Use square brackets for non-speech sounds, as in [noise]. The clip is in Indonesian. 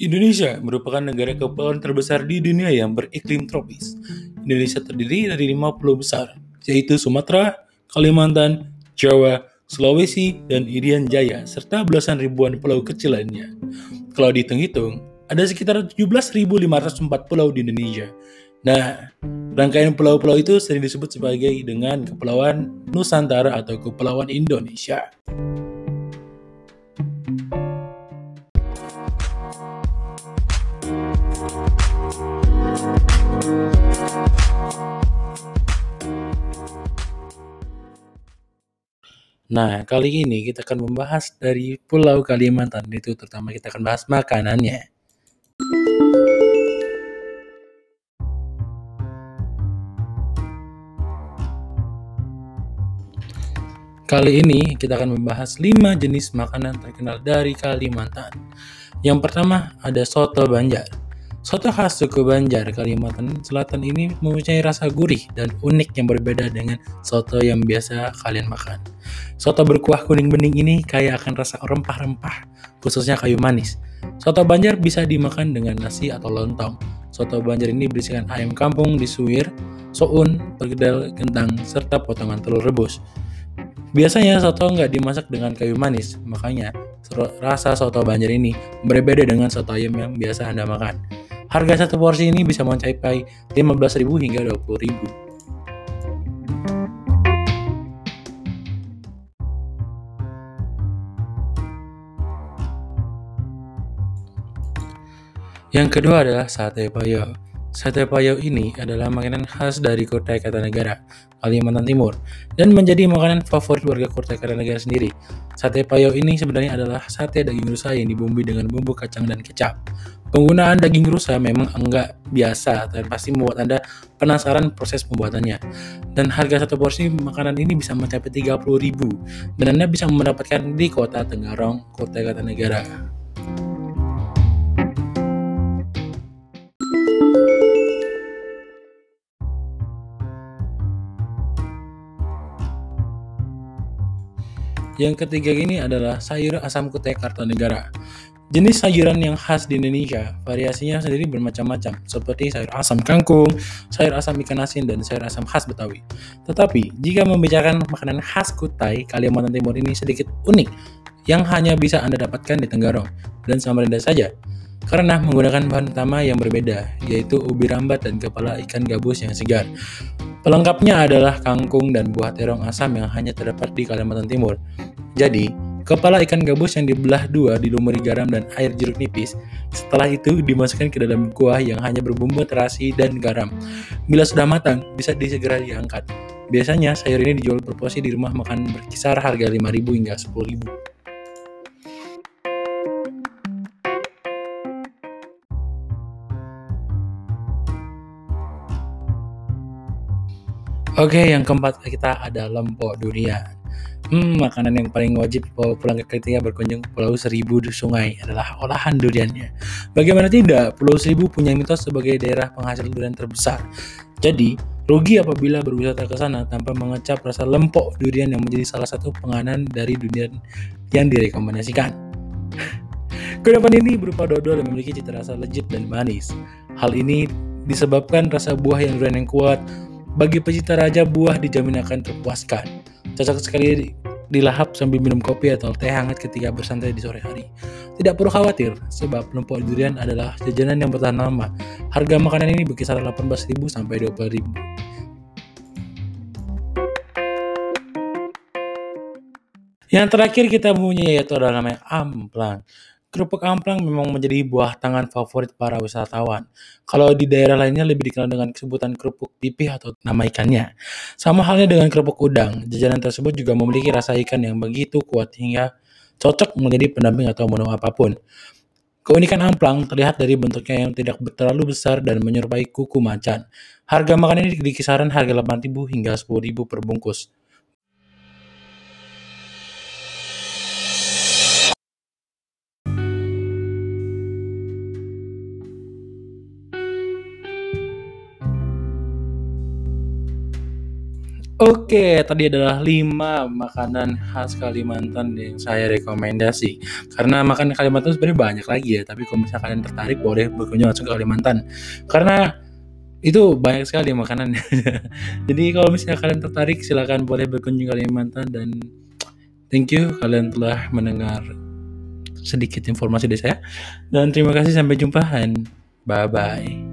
Indonesia merupakan negara kepulauan terbesar di dunia yang beriklim tropis. Indonesia terdiri dari lima pulau besar, yaitu Sumatera, Kalimantan, Jawa, Sulawesi, dan Irian Jaya, serta belasan ribuan pulau kecil lainnya. Kalau dihitung-hitung, ada sekitar 17.504 pulau di Indonesia. Nah, rangkaian pulau-pulau itu sering disebut sebagai dengan Kepulauan Nusantara atau Kepulauan Indonesia. Nah, kali ini kita akan membahas dari Pulau Kalimantan, itu terutama kita akan bahas makanannya. Kali ini kita akan membahas 5 jenis makanan terkenal dari Kalimantan. Yang pertama ada soto Banjar. Soto khas suku Banjar, Kalimantan Selatan ini mempunyai rasa gurih dan unik yang berbeda dengan soto yang biasa kalian makan. Soto berkuah kuning bening ini kaya akan rasa rempah-rempah, khususnya kayu manis. Soto Banjar bisa dimakan dengan nasi atau lontong. Soto Banjar ini berisikan ayam kampung disuir, soun, pergedel, kentang, serta potongan telur rebus. Biasanya soto nggak dimasak dengan kayu manis, makanya rasa soto Banjar ini berbeda dengan soto ayam yang biasa Anda makan. Harga satu porsi ini bisa mencapai 15.000 hingga 20.000. Yang kedua adalah sate payau. Sate payau ini adalah makanan khas dari Kutai Kartanegara, Kalimantan Timur, dan menjadi makanan favorit warga Kutai Kartanegara sendiri. Sate payau ini sebenarnya adalah sate daging rusa yang dibumbui dengan bumbu kacang dan kecap. Penggunaan daging rusa memang enggak biasa dan pasti membuat Anda penasaran proses pembuatannya. Dan harga satu porsi makanan ini bisa mencapai 30.000 dan Anda bisa mendapatkan di kota Tenggarong, Kutai Kartanegara. Yang ketiga ini adalah sayur asam kutai Kartanegara. Jenis sayuran yang khas di Indonesia, variasinya sendiri bermacam-macam, seperti sayur asam kangkung, sayur asam ikan asin, dan sayur asam khas Betawi. Tetapi, jika membicarakan makanan khas Kutai, Kalimantan Timur ini sedikit unik, yang hanya bisa Anda dapatkan di Tenggarong dan Samarinda saja, karena menggunakan bahan utama yang berbeda, yaitu ubi rambat dan kepala ikan gabus yang segar. Pelengkapnya adalah kangkung dan buah terong asam yang hanya terdapat di Kalimantan Timur. Jadi, kepala ikan gabus yang dibelah dua dilumuri garam dan air jeruk nipis. Setelah itu dimasukkan ke dalam kuah yang hanya berbumbu terasi dan garam. Bila sudah matang, bisa disegera diangkat. Biasanya sayur ini dijual berporsi di rumah makan berkisar harga 5.000 hingga 10.000. Oke, yang keempat kita ada lempok durian. Hmm, makanan yang paling wajib pulang ke ketika berkunjung Pulau Seribu di Sungai adalah olahan duriannya. Bagaimana tidak, Pulau Seribu punya mitos sebagai daerah penghasil durian terbesar. Jadi, rugi apabila berwisata ke sana tanpa mengecap rasa lempok durian yang menjadi salah satu penganan dari dunia yang direkomendasikan. [laughs] Kudapan ini berupa dodol yang memiliki cita rasa legit dan manis. Hal ini disebabkan rasa buah yang durian yang kuat, bagi pecinta raja, buah dijamin akan terpuaskan. Cocok sekali dilahap sambil minum kopi atau teh hangat ketika bersantai di sore hari. Tidak perlu khawatir, sebab lempok durian adalah jajanan yang bertahan lama. Harga makanan ini berkisar 18.000 sampai 20.000. Yang terakhir kita punya yaitu adalah namanya amplang. Kerupuk amplang memang menjadi buah tangan favorit para wisatawan. Kalau di daerah lainnya lebih dikenal dengan sebutan kerupuk pipih atau nama ikannya. Sama halnya dengan kerupuk udang, jajanan tersebut juga memiliki rasa ikan yang begitu kuat hingga cocok menjadi pendamping atau menu apa pun. Keunikan amplang terlihat dari bentuknya yang tidak terlalu besar dan menyerupai kuku macan. Harga makanan ini di kisaran harga 8.000 hingga 10.000 per bungkus. Oke, tadi adalah 5 makanan khas Kalimantan yang saya rekomendasi. Karena makanan Kalimantan sebenarnya banyak lagi ya, tapi kalau misalnya kalian tertarik boleh berkunjung langsung ke Kalimantan. Karena itu banyak sekali makanan. [laughs] Jadi kalau misalnya kalian tertarik silakan boleh berkunjung ke Kalimantan dan thank you kalian telah mendengar sedikit informasi dari saya. Dan terima kasih sampai jumpa dan bye bye.